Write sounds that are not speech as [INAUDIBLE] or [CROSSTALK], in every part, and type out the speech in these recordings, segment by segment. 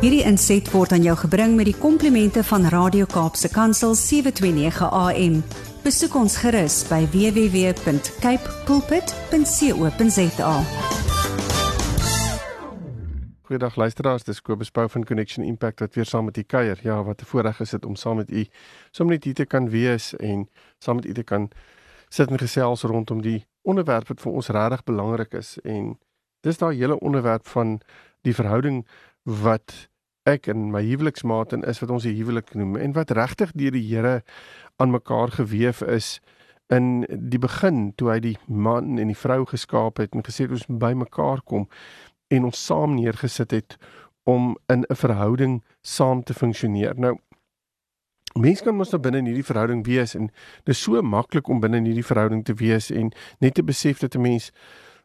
Hierdie inset word aan jou gebring met die komplimente van Radio Kaapse Kansel 729 AM. Besoek ons gerus by www.cape pulpit.co.za. Goeiedag luisteraars, dis Kobus Pau van Connection Impact wat weer saam met u kuier. Ja, wat 'n voorreg is dit om saam met u sommer net hier te kan wees en saam met u te kan sit en gesels rondom die onderwerp wat vir ons regtig belangrik is en dis daai hele onderwerp van die verhouding wat ek en my huweliksmaat en is wat ons die huwelik noem en wat regtig deur die Here aan mekaar gewewe is in die begin toe hy die man en die vrou geskaap het en gesê het ons by mekaar kom en ons saam neergesit het om in 'n verhouding saam te funksioneer. Nou Mense kan mos nou binne in hierdie verhouding wees en dit is so maklik om binne in hierdie verhouding te wees en net te besef dat 'n mens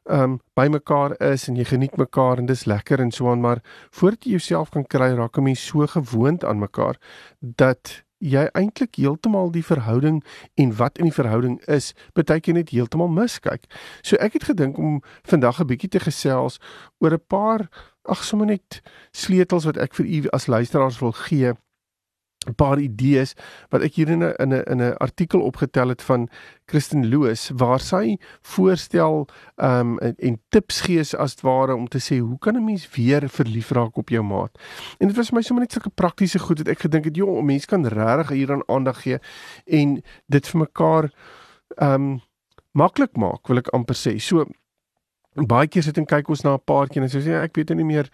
um, by mekaar is en jy geniet mekaar en dis lekker en so aan maar voordat jy jouself kan kry raak 'n mens so gewoond aan mekaar dat jy eintlik heeltemal die verhouding en wat in die verhouding is baie keer net heeltemal miskyk. So ek het gedink om vandag 'n bietjie te gesels oor 'n paar ag sommer net sleutels wat ek vir u as luisteraars wil gee 'n paar idees wat ek hier in 'n in 'n in 'n artikel opgetel het van Kristen Loos waar sy voorstel um en, en tips gee as ware om te sê hoe kan 'n mens weer verlief raak op jou maat. En dit was vir my sommer net sulke praktiese goed wat ek gedink het, joh, mense kan regtig hieraan aandag gee en dit vir mekaar um maklik maak, wil ek amper sê. So baie keer sit en kyk ons na 'n paartjie en sê ja, ek weet nie meer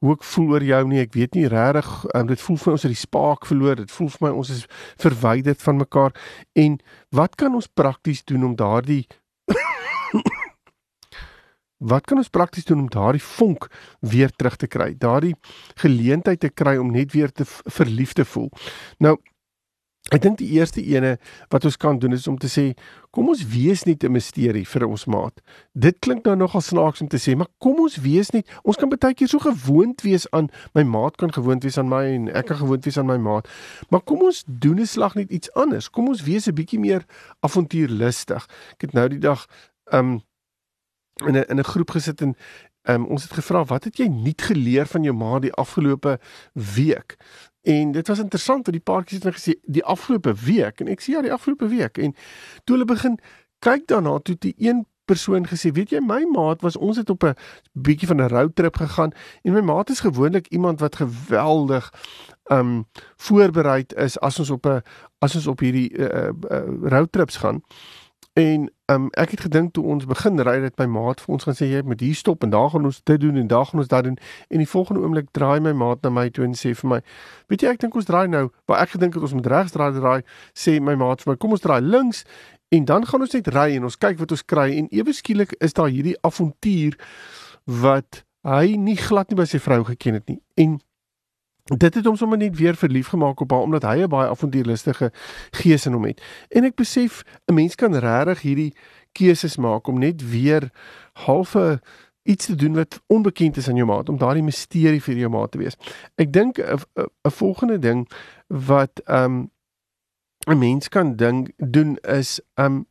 hoe ek voel oor jou nie. Ek weet nie regtig um, dit voel vir ons het die spaak verloor. Dit voel vir my ons is verwyderd van mekaar. En wat kan ons prakties doen om daardie [COUGHS] Wat kan ons prakties doen om daardie vonk weer terug te kry? Daardie geleentheid te kry om net weer te verlief te voel. Nou Ek dink die eerste ene wat ons kan doen is om te sê kom ons wees net 'n misterie vir ons maat. Dit klink nou nogal snaaks om te sê, maar kom ons wees net. Ons kan baie keer so gewoond wees aan my maat kan gewoond wees aan my en ek kan gewoond wees aan my maat. Maar kom ons doen 'n slag net iets anders. Kom ons wees 'n bietjie meer avontuurlustig. Ek het nou die dag um in 'n in 'n groep gesit en um ons het gevra wat het jy nuut geleer van jou ma die afgelope week? En dit was interessant dat die paartjies het nou gesê die afgelope week? En ek sê ja die afgelope week. En toe hulle begin kyk daarna toe die een persoon gesê weet jy my maat was ons het op 'n bietjie van 'n roadtrip gegaan en my maat is gewoonlik iemand wat geweldig um voorbereid is as ons op 'n as ons op hierdie uh, uh, roadtrips gaan En um, ek het gedink toe ons begin ry dat my maat vir ons gaan sê jy moet hier stop en daar gaan ons dit doen en daar gaan ons dat doen. En die volgende oomblik draai my maat na my toe en sê vir my weet jy ek dink ons draai nou. Waar ek gedink het ons moet regs draai draai sê my maat vir my kom ons draai links en dan gaan ons net ry en ons kyk wat ons kry. En ewe skielik is daar hierdie avontuur wat hy nie glad nie by sy vrou geken het nie. En dit het hom sommer net weer verlief gemaak op haar omdat hy 'n baie avontuurlustige gees in hom het. En ek besef 'n mens kan regtig hierdie keuses maak om net weer halfe iets te doen wat onbekend is aan jou maat om daardie misterie vir jou maat te wees. Ek dink 'n 'n volgende ding wat um 'n mens kan ding doen is um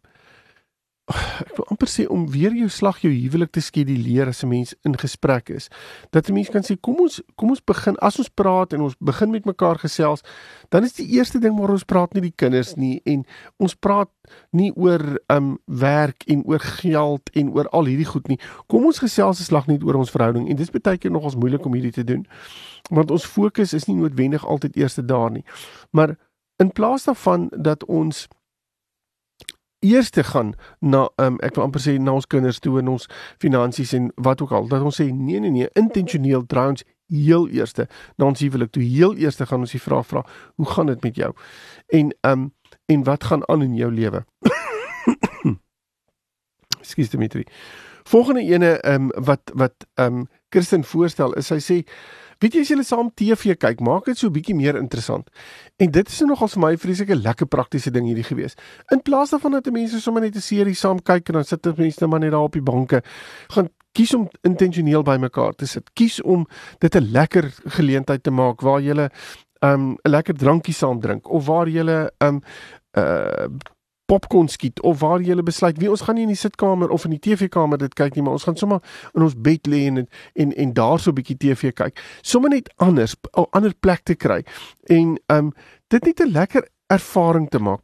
ek wil amper sê om weer jou slag jou huwelik te skeduleer as 'n mens in gesprek is. Dat 'n mens kan sê kom ons kom ons begin as ons praat en ons begin met mekaar gesels, dan is die eerste ding waar ons praat nie die kinders nie en ons praat nie oor um werk en oor geld en oor al hierdie goed nie. Kom ons gesels 'n slag net oor ons verhouding en dit is baie keer nogals moeilik om hierdie te doen. Want ons fokus is nie noodwendig altyd eerste daar nie. Maar in plaas daarvan dat ons eers te gaan na um, ek wil amper sê na ons kinders toe en ons finansies en wat ook al dat ons sê nee nee nee intentioneel trouens heel eerste na ons huwelik toe. Heel eerste gaan ons die vraag vra hoe gaan dit met jou? En um en wat gaan aan in jou lewe? [COUGHS] Ekskuus Dimitri. Volgende ene um wat wat um Kirsten voorstel is sy sê Weet jy as julle saam TV kyk, maak dit so bietjie meer interessant. En dit is nogal vir my vreeslike lekker praktiese ding hierdie gewees. In plaas daarvan dat mense sommer net 'n serie saam kyk en dan sit mense net maar net daar op die banke, gaan kies om intentioneel by mekaar te sit. Kies om dit 'n lekker geleentheid te maak waar jy 'n um, 'n lekker drankie saam drink of waar jy 'n um, uh popcorn skiet of waar jy besluit wie ons gaan nie in die sitkamer of in die TV-kamer dit kyk nie, maar ons gaan sommer in ons bed lê en en en daar so 'n bietjie TV kyk. Sommige net anders, 'n ander plek te kry en um dit net 'n lekker ervaring te maak.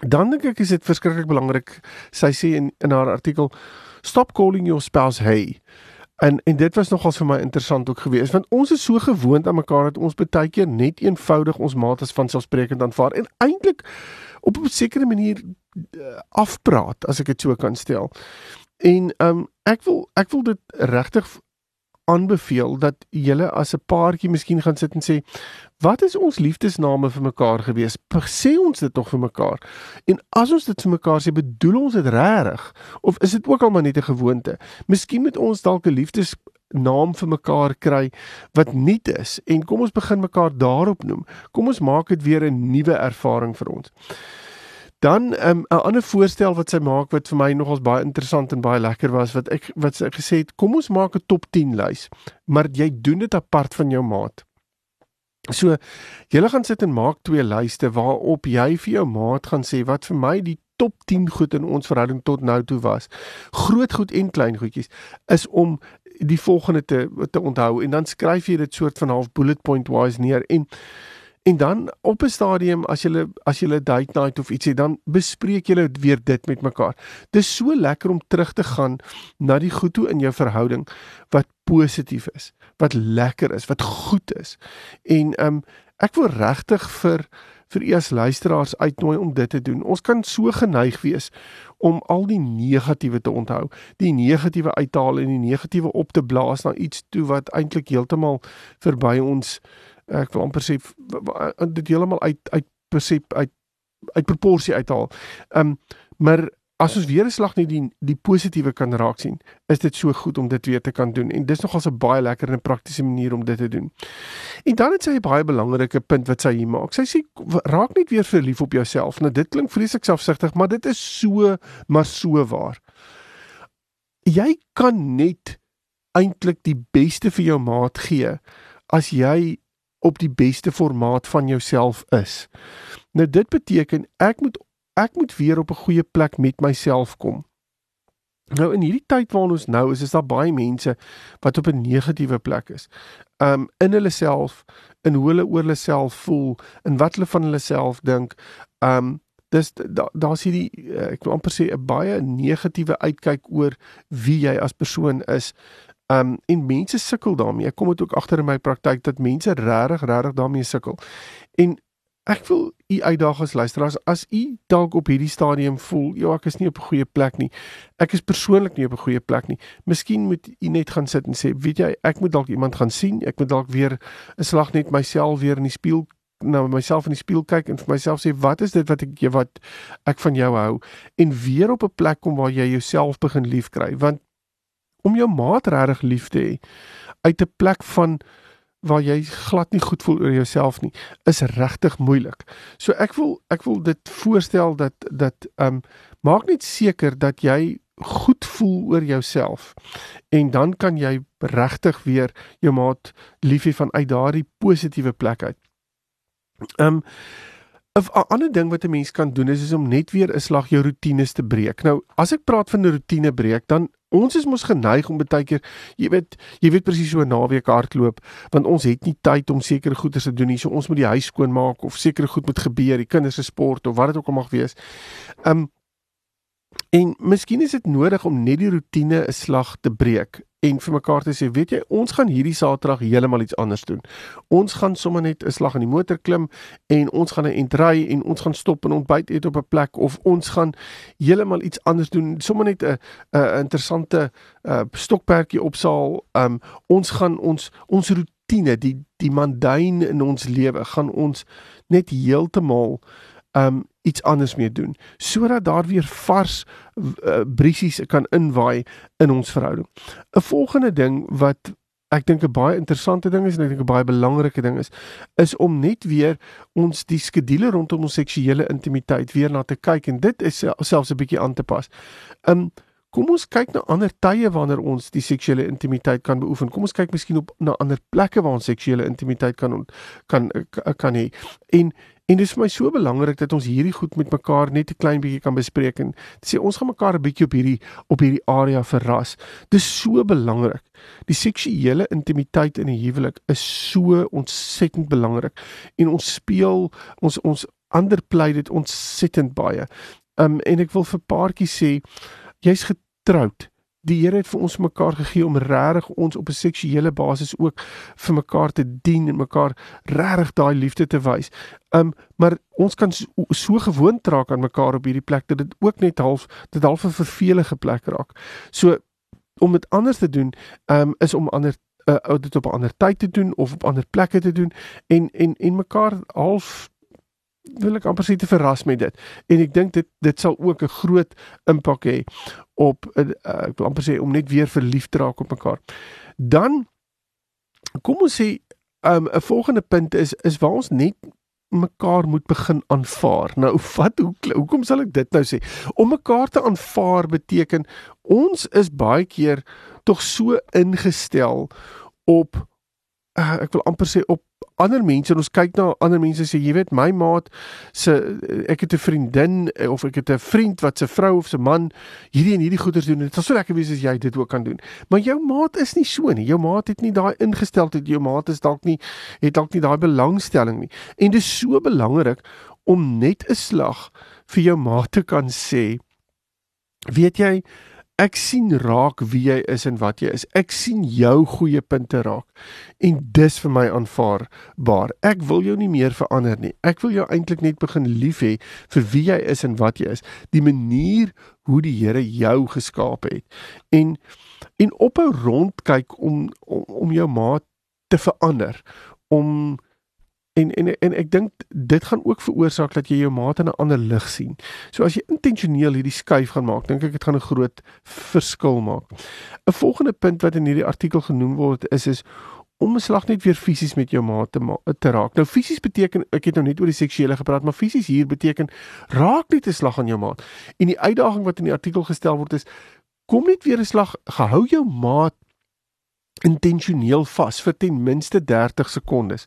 Dan dink ek is dit verskriklik belangrik. Sy sê in in haar artikel stop calling your spouse hey. En en dit was nogals vir my interessant ook geweest want ons is so gewoond aan mekaar dat ons baie keer net eenvoudig ons maat as van selfsprekend aanvaar en eintlik op 'n sekere manier uh, afpraat as ek dit so kan stel. En ehm um, ek wil ek wil dit regtig aanbeveel dat julle as 'n paartjie miskien gaan sit en sê wat is ons liefdesname vir mekaar gewees? Sê ons dit tog vir mekaar. En as ons dit vir mekaar sê, bedoel ons dit regtig of is dit ook al maar net 'n gewoonte? Miskien moet ons dalk 'n liefdesnaam vir mekaar kry wat nuut is en kom ons begin mekaar daarop noem. Kom ons maak dit weer 'n nuwe ervaring vir ons. Dan 'n um, ander voorstel wat sy maak wat vir my nogals baie interessant en baie lekker was wat ek wat sy gesê het, kom ons maak 'n top 10 lys, maar jy doen dit apart van jou maat. So julle gaan sit en maak twee lyste waarop jy vir jou maat gaan sê wat vir my die top 10 goed in ons verhouding tot nou toe was. Groot goed en klein goedjies is om die volgende te te onthou en dan skryf jy dit soort van half bullet point wise neer en En dan op 'n stadium as jy as jy 'n date night of ietsie dan bespreek julle weer dit met mekaar. Dis so lekker om terug te gaan na die goed toe in jou verhouding wat positief is, wat lekker is, wat goed is. En um ek wil regtig vir vir u as luisteraars uitnooi om dit te doen. Ons kan so geneig wees om al die negatiewe te onthou, die negatiewe uit te haal en die negatiewe op te blaas na iets toe wat eintlik heeltemal verby ons ek wil amper sê dit heeltemal uit uit persep uit uit proporsie uithaal. Ehm um, maar as ons weer 'n slag net die die positiewe kan raak sien, is dit so goed om dit weer te kan doen en dis nogals 'n baie lekker en praktiese manier om dit te doen. En dan het sy 'n baie belangrike punt wat sy hier maak. Sy sê raak net weer verlief op jouself. Nou dit klink vreeslik selfsugtig, maar dit is so maar so waar. Jy kan net eintlik die beste vir jou maat gee as jy op die beste formaat van jouself is. Nou dit beteken ek moet ek moet weer op 'n goeie plek met myself kom. Nou in hierdie tyd waarin ons nou is, is daar baie mense wat op 'n negatiewe plek is. Um in hulle self, in hoe hulle oor hulle self voel, in wat hulle van hulle self dink. Um dis daar's da hierdie eh, ek wil amper sê 'n baie negatiewe uitkyk oor wie jy as persoon is. Um en mense sukkel daarmee. Ek kom dit ook agter in my praktyk dat mense regtig regtig daarmee sukkel. En ek wil u uitdaag as luisteraars as u dalk op hierdie stadium voel, ja, ek is nie op 'n goeie plek nie. Ek is persoonlik nie op 'n goeie plek nie. Miskien moet u net gaan sit en sê, weet jy, ek moet dalk iemand gaan sien. Ek moet dalk weer 'n slag net myself weer in die spieël na myself in die spieël kyk en vir myself sê wat is dit wat ek wat ek van jou hou en weer op 'n plek kom waar jy jouself begin liefkry want om jou maat regtig lief te hê uit 'n plek van waar jy glad nie goed voel oor jouself nie is regtig moeilik. So ek wil ek wil dit voorstel dat dat ehm um, maak net seker dat jy goed voel oor jouself en dan kan jy regtig weer jou maat lief hê vanuit daardie positiewe plek uit. Ehm um, 'n ander ding wat 'n mens kan doen is, is om net weer 'n slag jou rotines te breek. Nou, as ek praat van 'n rotine breek, dan ons is mos geneig om baie keer, jy weet, jy weet presies so 'n naweek hardloop, want ons het nie tyd om sekere goeie te doen nie. So ons moet die huis skoon maak of sekere goed moet gebeur, die kinders se sport of wat dit ook al mag wees. Um en miskien is dit nodig om net die rotine 'n slag te breek en vir mekaar te sê, weet jy, ons gaan hierdie Saterdag heeltemal iets anders doen. Ons gaan sommer net 'n slag in die motor klim en ons gaan 'n entry en ons gaan stop en ontbyt eet op 'n plek of ons gaan heeltemal iets anders doen. Sommer net 'n 'n interessante uh, stokperdjie opsaal. Um ons gaan ons ons rotine, die die mundane in ons lewe gaan ons net heeltemal um iets anders mee doen sodat daar weer vars uh, briesies kan inwaai in ons verhouding. 'n Volgende ding wat ek dink 'n baie interessante ding is en ek dink 'n baie belangrike ding is is om net weer ons die skedule rondom ons seksuele intimiteit weer na te kyk en dit is selfs 'n bietjie aan te pas. Um Kom ons kyk na ander tye wanneer ons die seksuele intimiteit kan beoefen. Kom ons kyk miskien op na ander plekke waar ons seksuele intimiteit kan kan kan hê. En En dit is vir my so belangrik dat ons hierdie goed met mekaar net 'n klein bietjie kan bespreek en sê ons gaan mekaar 'n bietjie op hierdie op hierdie area verras. Dis so belangrik. Die seksuele intimiteit in 'n huwelik is so ontsettend belangrik en ons speel ons ons ander pleit dit ontsettend baie. Um en ek wil vir paartjies sê jy's getroud die Here het vir ons mekaar gegee om regtig ons op 'n seksuele basis ook vir mekaar te dien en mekaar regtig daai liefde te wys. Um maar ons kan so, so gewoond raak aan mekaar op hierdie plek dat dit ook net half dit half 'n vervelige plek raak. So om dit anders te doen, um is om ander uh, dit op 'n ander tyd te doen of op ander plekke te doen en en en mekaar half wil ek amper sê te verras met dit. En ek dink dit dit sal ook 'n groot impak hê op uh, ek wil amper sê om net weer verlief te raak op mekaar. Dan kom ons sê um, 'n um, volgende punt is is waar ons net mekaar moet begin aanvaar. Nou [LAUGHS] wat hoe hoekom sal ek dit nou sê? Om mekaar te aanvaar beteken ons is baie keer tog so ingestel op uh, ek wil amper sê op ander mense en ons kyk na ander mense sê jy weet my maat se ek het 'n vriendin eh, of ek het 'n vriend wat se vrou of se man hierdie en hierdie goeders doen. Dit sal so lekker wees as jy dit ook kan doen. Maar jou maat is nie so nie. Jou maat het nie daai ingesteldheid jou maat is dalk nie het dalk nie daai belangstelling nie. En dit is so belangrik om net 'n slag vir jou maat te kan sê weet jy Ek sien raak wie jy is en wat jy is. Ek sien jou goeie punte raak. En dis vir my aanvaarbaar. Ek wil jou nie meer verander nie. Ek wil jou eintlik net begin lief hê vir wie jy is en wat jy is. Die manier hoe die Here jou geskaap het. En en ophou rondkyk om om, om jou maat te verander om En en en ek dink dit gaan ook veroorsaak dat jy jou maat in 'n ander lig sien. So as jy intentioneel hierdie skuif gaan maak, dink ek dit gaan 'n groot verskil maak. 'n Volgende punt wat in hierdie artikel genoem word is is om 'n slag net weer fisies met jou maat te, te raak. Nou fisies beteken ek het nou net oor die seksuele gepraat, maar fisies hier beteken raak net 'n slag aan jou maat. En die uitdaging wat in die artikel gestel word is kom net weer 'n slag, gehou jou maat intentioneel vas vir ten minste 30 sekondes.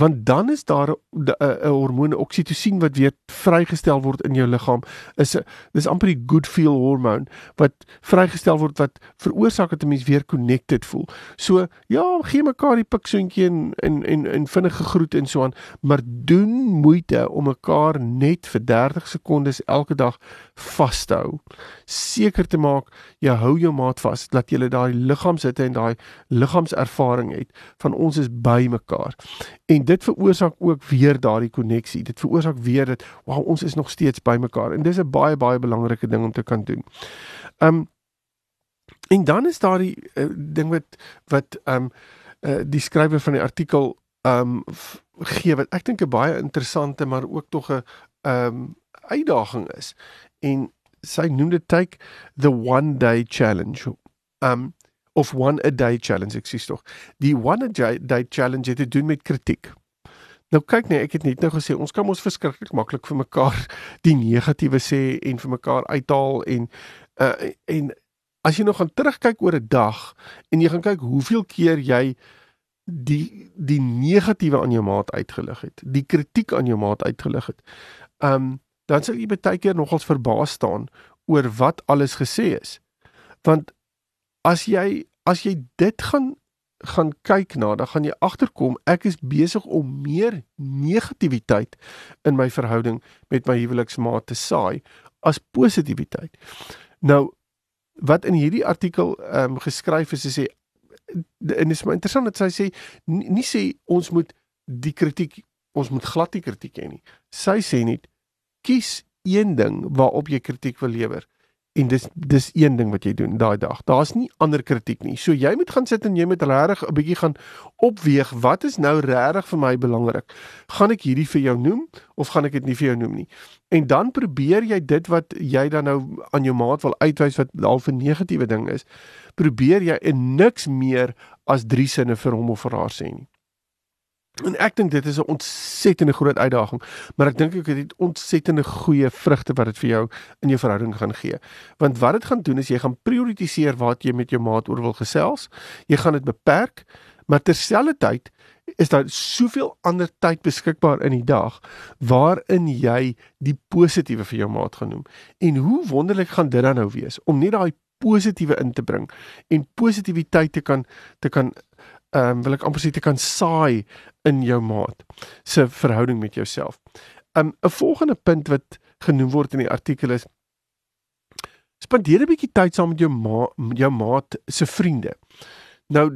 Want dan is daar 'n hormoon oksitosien wat weer vrygestel word in jou liggaam. Is 'n dis amper die good feel hormoon wat vrygestel word wat veroorsaak dat 'n mens weer connected voel. So ja, gee mekaar die piksoentjie en en en, en vinnige groet en so aan, maar doen moeite om mekaar net vir 30 sekondes elke dag vas te hou. Seker te maak jy hou jou maat vas dat jy daai liggaamsitte en daai liggaamservaring het van ons is by mekaar. En dit veroorsaak ook weer daardie koneksie. Dit veroorsaak weer dat wow, ons is nog steeds by mekaar en dis 'n baie baie belangrike ding om te kan doen. Um en dan is daar die uh, ding wat wat um uh, die skrywer van die artikel um gee wat ek dink 'n baie interessante maar ook tog 'n um uitdaging is. En sy noem dit take the one day challenge. Um of one a day challenge ek sies tog. Die one a day challenge het te doen met kritiek. Nou kyk nee, ek het net nou gesê ons kan ons verskriklik maklik vir mekaar [LAUGHS] die negatiewe sê en vir mekaar uithaal en uh, en as jy nog gaan terugkyk oor 'n dag en jy gaan kyk hoeveel keer jy die die negatiewe aan jou maat uitgelig het, die kritiek aan jou maat uitgelig het. Um dan sal jy baie keer nogals verbaas staan oor wat alles gesê is. Want as jy as jy dit gaan gaan kyk na, dan gaan jy agterkom ek is besig om meer negativiteit in my verhouding met my huweliksmaat te saai as positiwiteit. Nou wat in hierdie artikel ehm um, geskryf is, is sê en dit is maar interessant dat sy sê nie, nie sê ons moet die kritiek ons moet glad die kritiek hê nie. Sy sê net kies een ding waarop jy kritiek wil lewer en dis dis een ding wat jy doen daai dag. Daar's nie ander kritiek nie. So jy moet gaan sit en jy moet regtig 'n bietjie gaan opweeg wat is nou regtig vir my belangrik. Gaan ek hierdie vir jou noem of gaan ek dit nie vir jou noem nie? En dan probeer jy dit wat jy dan nou aan jou maat wil uitwys wat half 'n negatiewe ding is, probeer jy en niks meer as drie sinne vir hom of vir haar sê nie. En ek dink dit is 'n ontsettende groot uitdaging, maar ek dink ook dit het ontsettende goeie vrugte wat dit vir jou in jou verhouding gaan gee. Want wat dit gaan doen is jy gaan prioritiseer wat jy met jou maat oor wil gesels. Jy gaan dit beperk Maar terselfdertyd is daar soveel ander tyd beskikbaar in die dag waarin jy die positiewe vir jou maat gaan noem. En hoe wonderlik gaan dit dan nou wees om net daai positiewe in te bring en positiwiteit te kan te kan ehm um, wil ek amper sê te kan saai in jou maat se verhouding met jouself. Um, 'n volgende punt wat genoem word in die artikel is spandeer 'n bietjie tyd saam met jou ma jou maat se vriende. Nou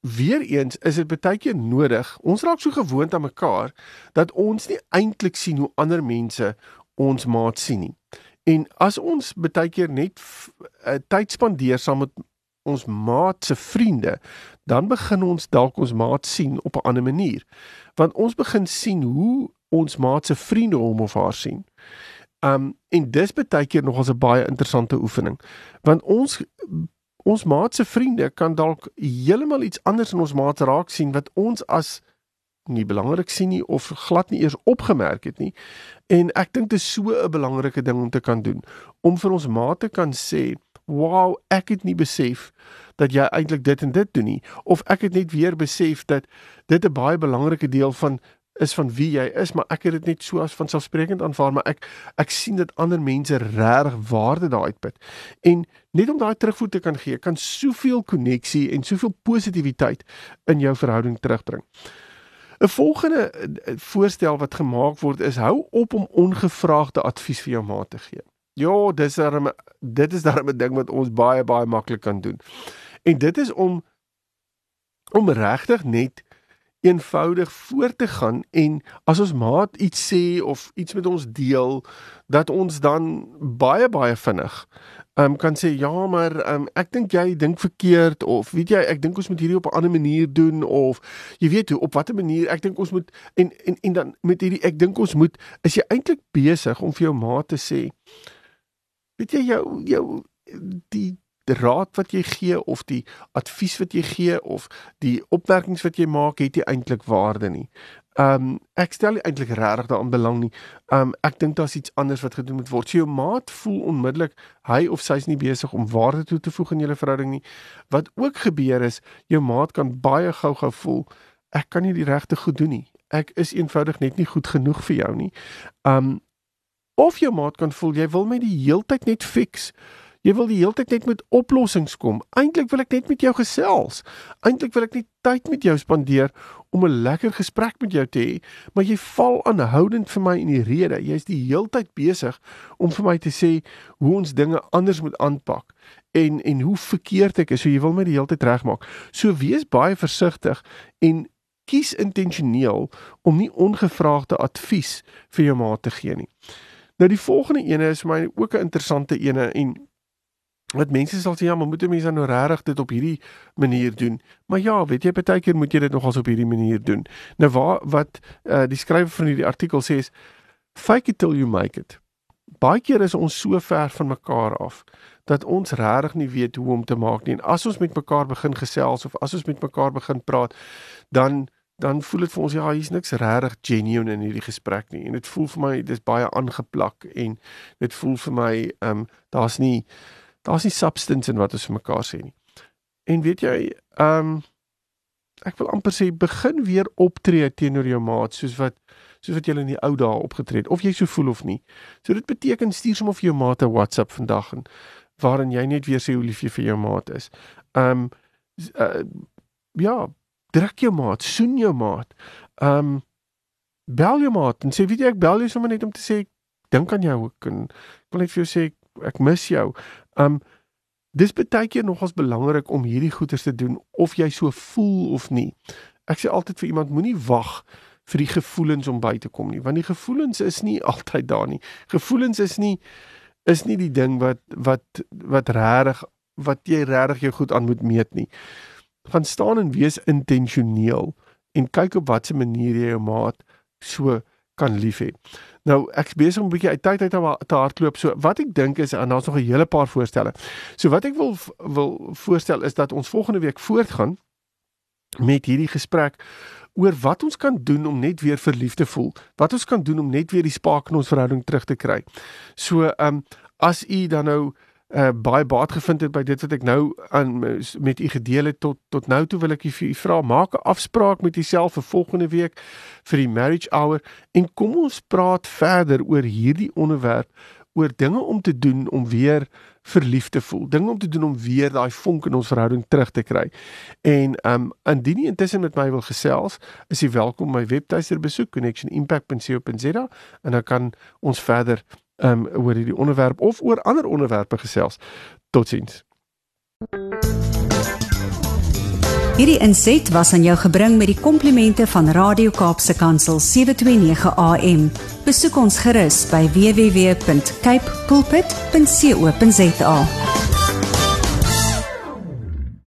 weer eens is dit baie keer nodig. Ons raak so gewoond aan mekaar dat ons nie eintlik sien hoe ander mense ons maat sien nie. En as ons baie keer net uh, tyd spandeer saam met ons maat se vriende, dan begin ons dalk ons maat sien op 'n ander manier. Want ons begin sien hoe ons maat se vriende hom of haar sien. Um en dis baie keer nog as 'n baie interessante oefening. Want ons ons maat se vriende kan dalk heeltemal iets anders in ons maat raak sien wat ons as nie belangrik sien nie of glad nie eers opgemerk het nie. En ek dink dit is so 'n belangrike ding om te kan doen om vir ons maat te kan sê, "Wow, ek het nie besef dat jy eintlik dit en dit doen nie." Of ek het net weer besef dat dit 'n baie belangrike deel van is van wie jy is, maar ek het dit net so as vanselfsprekend aanvaar, maar ek ek sien dat ander mense regtig waarde daai uitput. En net om daai terugvoer te kan gee, kan soveel koneksie en soveel positiwiteit in jou verhouding terugbring. 'n Volgende eh, voorstel wat gemaak word is hou op om ongevraagde advies vir jou maat te gee. Ja, dis darem dit is darem 'n ding wat ons baie baie maklik kan doen. En dit is om om regtig net eenvoudig voort te gaan en as ons maat iets sê of iets met ons deel dat ons dan baie baie vinnig um, kan sê ja maar um, ek dink jy dink verkeerd of weet jy ek dink ons moet hierdie op 'n ander manier doen of jy weet hoe op watter manier ek dink ons moet en en en dan met hierdie ek dink ons moet is jy eintlik besig om vir jou maat te sê weet jy jou jou die raad wat jy gee of die advies wat jy gee of die opmerkings wat jy maak het nie eintlik waarde nie. Um ek stel nie eintlik regtig daaraan belang nie. Um ek dink daar's iets anders wat gedoen moet word. So jou maat voel onmiddellik hy of sy is nie besig om waarde toe te voeg in julle verhouding nie. Wat ook gebeur is jou maat kan baie gou-gou voel ek kan nie die regte goed doen nie. Ek is eenvoudig net nie goed genoeg vir jou nie. Um of jou maat kan voel jy wil my die heeltyd net fix. Jy wil die hele tyd net met oplossings kom. Eintlik wil ek net met jou gesels. Eintlik wil ek net tyd met jou spandeer om 'n lekker gesprek met jou te hê, maar jy val aanhoudend vir my in die rede. Jy's die hele tyd besig om vir my te sê hoe ons dinge anders moet aanpak en en hoe verkeerd ek is. So jy wil my die hele tyd regmaak. So wees baie versigtig en kies intentioneel om nie ongevraagde advies vir jou maat te gee nie. Nou die volgende ene is my ook 'n interessante ene en wat mense sal sê ja, maar moet 'n mens dan nou regtig dit op hierdie manier doen? Maar ja, weet jy, baie keer moet jy dit nogals op hierdie manier doen. Nou waar wat uh, die skrywer van hierdie artikel sê is fake it till you make it. Baie keer is ons so ver van mekaar af dat ons regtig nie weet hoe om te maak nie. En as ons met mekaar begin gesels of as ons met mekaar begin praat, dan dan voel dit vir ons ja, hier's niks regtig genuine in hierdie gesprek nie. En dit voel vir my dis baie aangeplak en dit voel vir my ehm um, daar's nie daar's nie substance in wat ons vir mekaar sê nie. En weet jy, ehm um, ek wil amper sê begin weer optree teenoor jou maat soos wat soos wat jy in die ou dae opgetree het of jy so voel of nie. So dit beteken stuur sommer vir jou maat 'n WhatsApp vandag en waarin jy net weer sê hoe lief jy vir jou maat is. Ehm um, uh, ja, druk jou maat, soen jou maat. Ehm um, bel jou maat en sê weet jy ek bel jou sommer net om te sê dink aan jou ook en ek wil net vir jou sê ek mis jou. Um dis baie keer nogals belangrik om hierdie goeders te doen of jy so voel of nie. Ek sê altyd vir iemand moenie wag vir die gevoelens om by te kom nie, want die gevoelens is nie [LAUGHS] altyd daar nie. Gevoelens is nie is nie die ding wat wat wat regtig wat jy regtig jou goed aan moet meet nie. Gaan staan en wees intentioneel en kyk op watter manier jy jou maat so kan lief hê. Nou ek's besig om 'n bietjie uit tyd uit te hardloop. So wat ek dink is en daar's nog 'n hele paar voorstelle. So wat ek wil wil voorstel is dat ons volgende week voortgaan met hierdie gesprek oor wat ons kan doen om net weer verlief te voel. Wat ons kan doen om net weer die spark in ons verhouding terug te kry. So ehm um, as u dan nou uh baie baat gevind het by dit wat ek nou aan met u gedeel het tot tot nou toe wil ek u vra maak 'n afspraak met jouself vir volgende week vir die marriage hour en kom ons praat verder oor hierdie onderwerp oor dinge om te doen om weer verlief te voel. Dinge om te doen om weer daai vonk in ons verhouding terug te kry. En um indien jy intussen met my wil gesels, is jy welkom my webtuiste besoek connectionimpact.co.za en dan kan ons verder um oor hierdie onderwerp of oor ander onderwerpe gesels. Totsiens. Hierdie inset was aan jou gebring met die komplimente van Radio Kaapse Kansel 729 AM. Besoek ons gerus by www.cape pulpit.co.za.